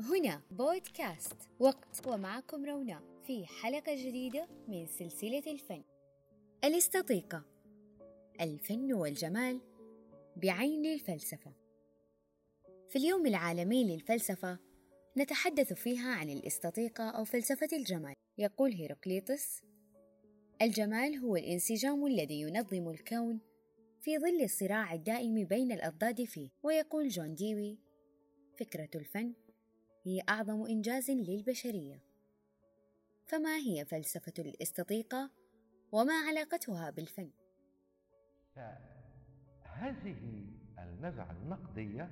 هنا بودكاست وقت ومعكم رونا في حلقة جديدة من سلسلة الفن. الاستطيقة. الفن والجمال بعين الفلسفة. في اليوم العالمي للفلسفة نتحدث فيها عن الاستطيقة أو فلسفة الجمال. يقول هيروقليطس الجمال هو الانسجام الذي ينظم الكون في ظل الصراع الدائم بين الأضداد فيه. ويقول جون ديوي فكرة الفن هي أعظم إنجاز للبشرية فما هي فلسفة الاستطيقة وما علاقتها بالفن؟ هذه النزعة النقدية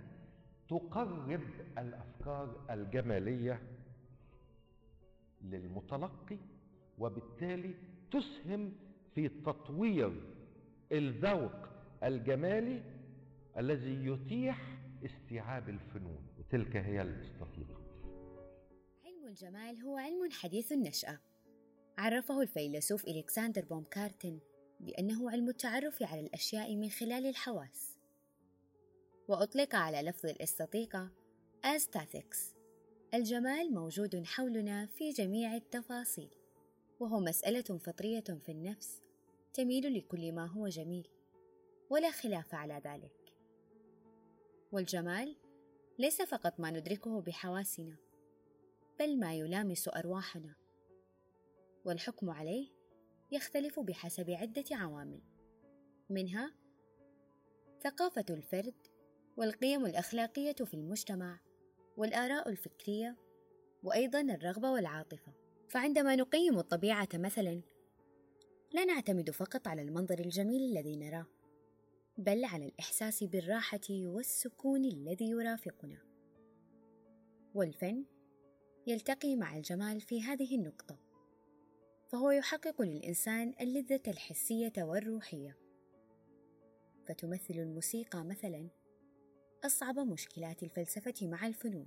تقرب الأفكار الجمالية للمتلقي وبالتالي تسهم في تطوير الذوق الجمالي الذي يتيح استيعاب الفنون وتلك هي الاستطيقا علم الجمال هو علم حديث النشأة. عرفه الفيلسوف ألكسندر بومغارتن بأنه علم التعرف على الأشياء من خلال الحواس. وأطلق على لفظ الاستطيقا aesthetics الجمال موجود حولنا في جميع التفاصيل وهو مسألة فطرية في النفس تميل لكل ما هو جميل ولا خلاف على ذلك. والجمال ليس فقط ما ندركه بحواسنا بل ما يلامس أرواحنا. والحكم عليه يختلف بحسب عدة عوامل. منها ثقافة الفرد والقيم الأخلاقية في المجتمع والآراء الفكرية وأيضا الرغبة والعاطفة. فعندما نقيم الطبيعة مثلا لا نعتمد فقط على المنظر الجميل الذي نراه. بل على الإحساس بالراحة والسكون الذي يرافقنا. والفن يلتقي مع الجمال في هذه النقطة فهو يحقق للإنسان اللذة الحسية والروحية. فتمثل الموسيقى مثلا أصعب مشكلات الفلسفة مع الفنون.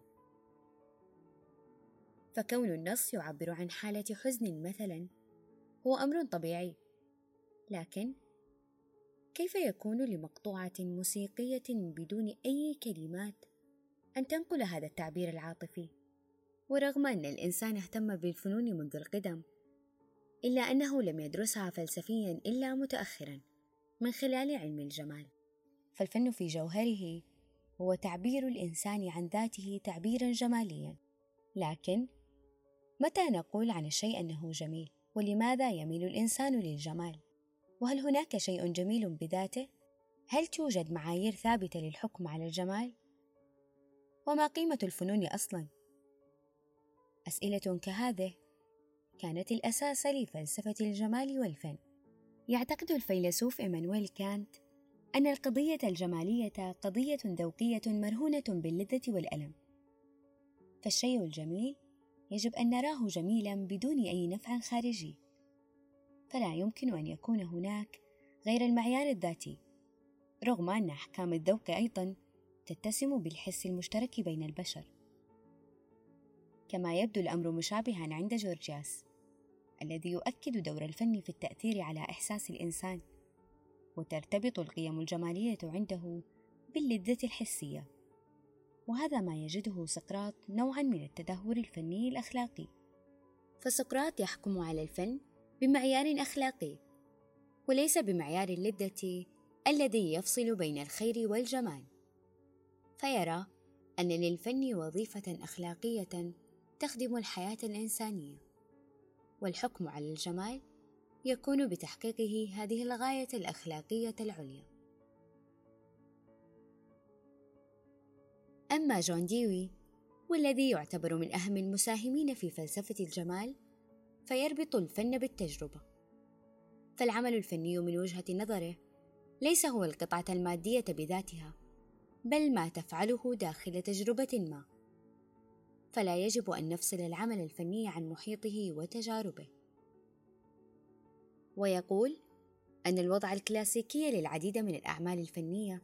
فكون النص يعبر عن حالة حزن مثلا هو أمر طبيعي لكن كيف يكون لمقطوعة موسيقية بدون أي كلمات؟ أن تنقل هذا التعبير العاطفي. ورغم أن الإنسان اهتم بالفنون منذ القدم إلا أنه لم يدرسها فلسفيا إلا متاخرا من خلال علم الجمال. فالفن في جوهره هو تعبير الإنسان عن ذاته تعبيرا جماليا. لكن متى نقول عن الشيء أنه جميل؟ ولماذا يميل الإنسان للجمال؟ وهل هناك شيء جميل بذاته؟ هل توجد معايير ثابتة للحكم على الجمال؟ وما قيمة الفنون أصلا؟ أسئلة كهذه كانت الأساس لفلسفة الجمال والفن. يعتقد الفيلسوف إيمانويل كانت أن القضية الجمالية قضية ذوقية مرهونة باللذة والألم. فالشيء الجميل يجب أن نراه جميلا بدون أي نفع خارجي. فلا يمكن أن يكون هناك غير المعيار الذاتي رغم أن أحكام الذوق أيضا تتسم بالحس المشترك بين البشر. كما يبدو الأمر مشابها عند جورجياس الذي يؤكد دور الفن في التأثير على إحساس الإنسان وترتبط القيم الجمالية عنده باللذة الحسية. وهذا ما يجده سقراط نوعا من التدهور الفني الأخلاقي. فسقراط يحكم على الفن بمعيار أخلاقي وليس بمعيار اللذة الذي يفصل بين الخير والجمال. فيرى أن للفن وظيفة أخلاقية تخدم الحياة الإنسانية والحكم على الجمال يكون بتحقيقه هذه الغاية الأخلاقية العليا. أما جون ديوي والذي يعتبر من أهم المساهمين في فلسفة الجمال فيربط الفن بالتجربة. فالعمل الفني من وجهة نظره ليس هو القطعة المادية بذاتها بل ما تفعله داخل تجربة ما. فلا يجب أن نفصل العمل الفني عن محيطه وتجاربه. ويقول أن الوضع الكلاسيكي للعديد من الأعمال الفنية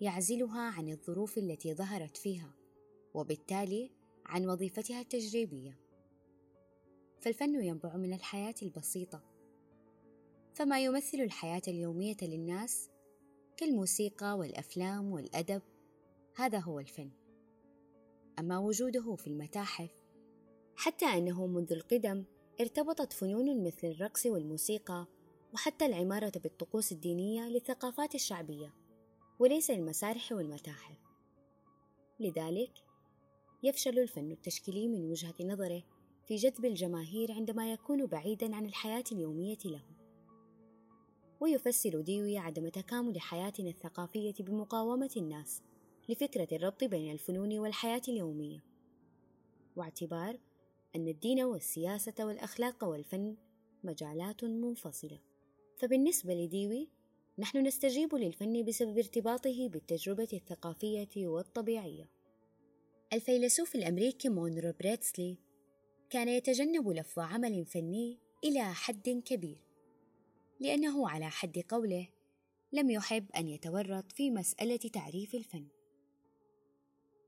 يعزلها عن الظروف التي ظهرت فيها وبالتالي عن وظيفتها التجريبية. فالفن ينبع من الحياة البسيطة. فما يمثل الحياة اليومية للناس كالموسيقى والأفلام والأدب هذا هو الفن. أما وجوده في المتاحف حتى أنه منذ القدم ارتبطت فنون مثل الرقص والموسيقى وحتى العمارة بالطقوس الدينية للثقافات الشعبية وليس المسارح والمتاحف. لذلك يفشل الفن التشكيلي من وجهة نظره في جذب الجماهير عندما يكون بعيدا عن الحياة اليومية لهم ويفسر ديوي عدم تكامل حياتنا الثقافية بمقاومة الناس لفكرة الربط بين الفنون والحياة اليومية. واعتبار أن الدين والسياسة والأخلاق والفن مجالات منفصلة. فبالنسبة لديوي نحن نستجيب للفن بسبب ارتباطه بالتجربة الثقافية والطبيعية. الفيلسوف الأمريكي مونرو بيردسلي كان يتجنب لفظ عمل فني إلى حد كبير لأنه على حد قوله لم يحب أن يتورط في مسألة تعريف الفن.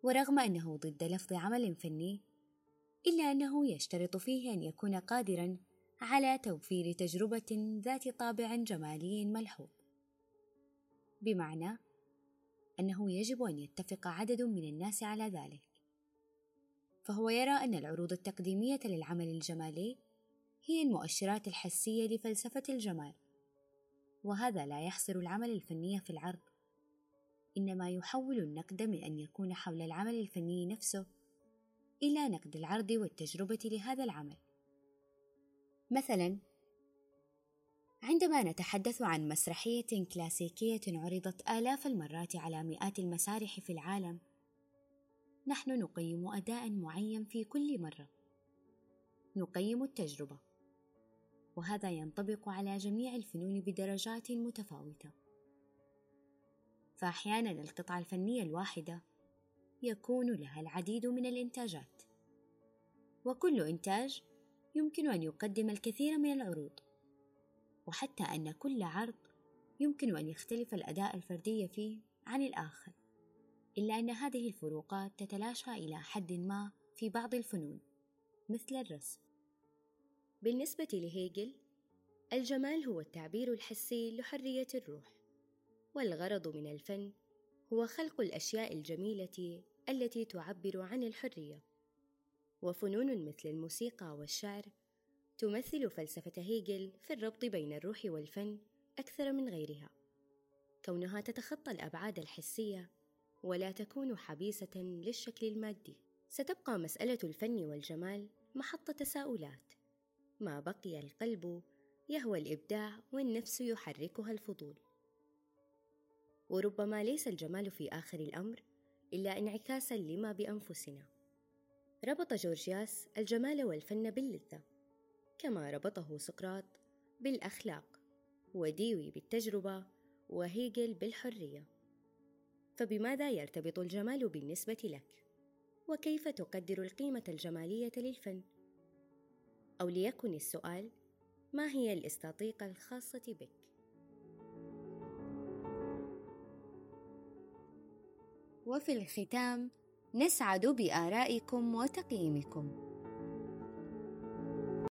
ورغم أنه ضد لفظ عمل فني إلا أنه يشترط فيه أن يكون قادرا على توفير تجربة ذات طابع جمالي ملحوظ. بمعنى أنه يجب أن يتفق عدد من الناس على ذلك. فهو يرى أن العروض التقديمية للعمل الجمالي هي المؤشرات الحسية لفلسفة الجمال وهذا لا يحصر العمل الفني في العرض إنما يحول النقد من أن يكون حول العمل الفني نفسه إلى نقد العرض والتجربة لهذا العمل. مثلا عندما نتحدث عن مسرحية كلاسيكية عرضت آلاف المرات على مئات المسارح في العالم نحن نقيم أداء معين في كل مرة. نقيم التجربة. وهذا ينطبق على جميع الفنون بدرجات متفاوتة. فأحيانا القطعة الفنية الواحدة يكون لها العديد من الإنتاجات. وكل إنتاج يمكن أن يقدم الكثير من العروض. وحتى أن كل عرض يمكن أن يختلف الأداء الفردي فيه عن الآخر. إلا أن هذه الفروقات تتلاشى إلى حد ما في بعض الفنون مثل الرسم. بالنسبة لهيجل الجمال هو التعبير الحسي لحرية الروح والغرض من الفن هو خلق الأشياء الجميلة التي تعبر عن الحرية. وفنون مثل الموسيقى والشعر تمثل فلسفة هيجل في الربط بين الروح والفن أكثر من غيرها كونها تتخطى الأبعاد الحسية ولا تكون حبيسة للشكل المادي. ستبقى مسألة الفن والجمال محط تساؤلات. ما بقي القلب؟ يهوى الإبداع والنفس يحركها الفضول. وربما ليس الجمال في آخر الأمر إلا انعكاسا لما بأنفسنا. ربط جورجياس الجمال والفن باللذة كما ربطه سقراط بالأخلاق وديوي بالتجربة وهيجل بالحرية. فبماذا يرتبط الجمال بالنسبة لك؟ وكيف تقدر القيمة الجمالية للفن؟ أو ليكن السؤال: ما هي الاستطيقة الخاصة بك؟ وفي الختام نسعد بآرائكم وتقييمكم